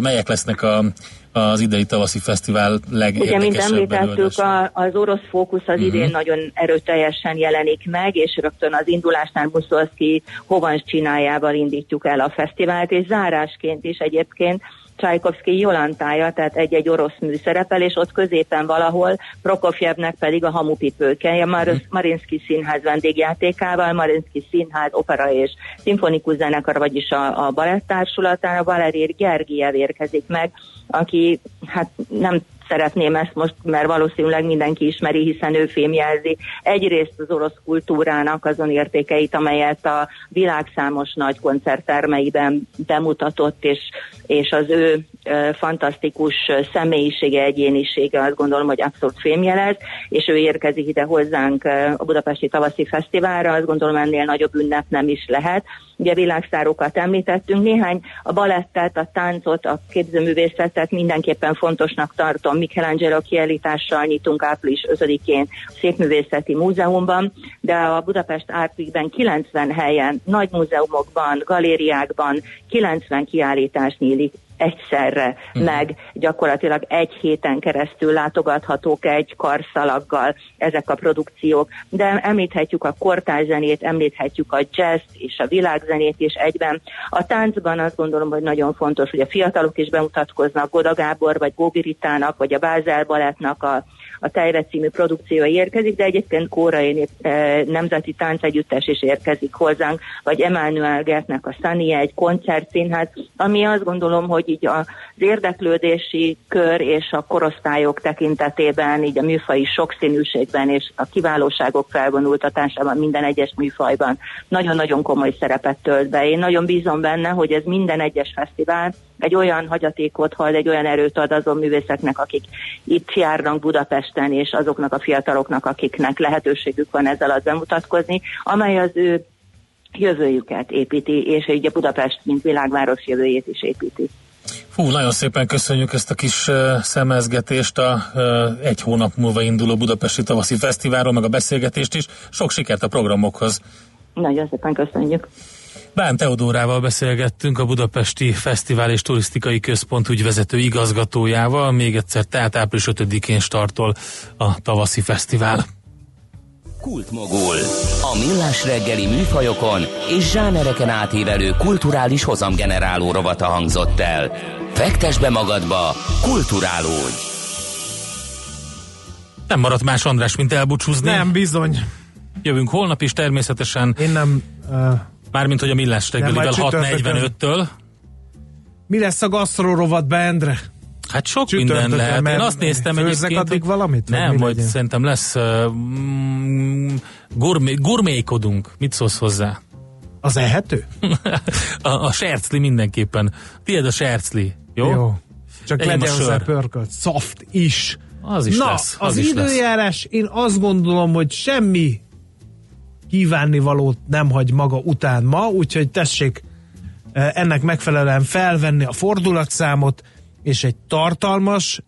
melyek lesznek a, az idei tavaszi fesztivál Ugye, mint legérdekesebb említettük, a, az orosz fókusz az Mhm. idén nagyon erőteljesen jelenik meg, és rögtön az indulásnál Muszolszki Hovans csinájával indítjuk el a fesztivált, és zárásként is egyébként Csajkovszki Jolantája, tehát egy-egy orosz mű szerepel, és ott középen valahol Prokofjevnek pedig a hamupipőke, a Mar- Marinsky Színház vendégjátékával, Marinsky Színház opera és szimfonikus zenekar, vagyis a, a balettársulatán, a Valér Gergiev érkezik meg, aki hát nem szeretném ezt most, mert valószínűleg mindenki ismeri, hiszen ő fémjelzi egyrészt az orosz kultúrának azon értékeit, amelyet a világ számos nagy koncerttermeiben bemutatott, és, és az ő fantasztikus személyisége, egyénisége azt gondolom, hogy abszolút fémjelez, és ő érkezik ide hozzánk a Budapesti Tavaszi Fesztiválra, azt gondolom ennél nagyobb ünnep nem is lehet. Ugye világszárokat említettünk, néhány a balettet, a táncot, a képzőművészetet mindenképpen fontosnak tartom. Michelangelo kiállítással nyitunk április 5-én a Szépművészeti Múzeumban, de a Budapest Art Weekben 90 helyen, nagy múzeumokban, galériákban 90 kiállítás nyílik egyszerre Mhm. meg, gyakorlatilag egy héten keresztül látogathatók egy karszalaggal ezek a produkciók, de említhetjük a kortárszenét, említhetjük a jazz és a világzenét is egyben. A táncban azt gondolom, hogy nagyon fontos, hogy a fiatalok is bemutatkoznak, Goda Gábor, vagy Góbiritának, vagy a Bázel Balettnak a a Tejre című produkciója érkezik, de egyébként Kórai Nép- eh, Nemzeti Táncegyüttes is érkezik hozzánk, vagy Emmanuel Gertnek a Sunny egy koncertszínház, ami azt gondolom, hogy így az érdeklődési kör és a korosztályok tekintetében, így a műfai sokszínűségben és a kiválóságok felvonultatásában minden egyes műfajban nagyon-nagyon komoly szerepet tölt be. Én nagyon bízom benne, hogy ez minden egyes fesztivál egy olyan hagyatékot hagy, egy olyan erőt ad azon művészeknek, akik itt járnak Budapesten, és azoknak a fiataloknak, akiknek lehetőségük van ezzel az bemutatkozni, amely az ő jövőjüket építi, és így a Budapest, mint világváros jövőjét is építi. Fú, nagyon szépen köszönjük ezt a kis uh, szemezgetést a uh, egy hónap múlva induló Budapesti Tavaszi Fesztiválról, meg a beszélgetést is. Sok sikert a programokhoz. Nagyon szépen köszönjük. Bán Teodórával beszélgettünk a Budapesti Fesztivál és Turisztikai Központ ügyvezető igazgatójával. Még egyszer, tehát április 5-én startol a tavaszi fesztivál. Kultmogul. A millás reggeli műfajokon és zsánereken átívelő kulturális hozamgeneráló rovata hangzott el. Fektes be magadba, kulturálódj! Nem maradt más András, mint elbúcsúzni. Nem, bizony. Jövünk holnap is természetesen, Én nem... Uh, mármint hogy a millás reggelivel majd csütörtökön. 6.45-től. mi lesz a gasztrórovat be, Endre? Hát sok minden lehet. Én azt néztem egyébként, addig valamit, Nem, majd legyen? szerintem lesz mm, gurmé, gurmékodunk. Mit szólsz hozzá? Az ehető? a, a sercli mindenképpen. Tiéd a sercli, jó? Jó. Csak legyen hozzá pörkölt. Soft is. Az is Na, lesz. Az az is lesz. időjárás, én azt gondolom, hogy semmi kívánnivalót nem hagy maga után ma, úgyhogy tessék ennek megfelelően felvenni a fordulatszámot, és egy tartalmas,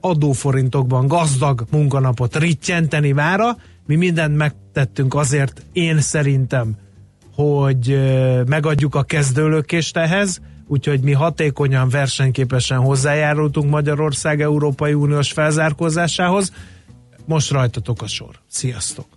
adóforintokban gazdag munkanapot rittyenteni vára. Mi mindent megtettünk azért, én szerintem, hogy megadjuk a kezdőlökést ehhez, úgyhogy mi hatékonyan, versenyképesen hozzájárultunk Magyarország Európai Uniós felzárkózásához. Most rajtatok a sor. Sziasztok!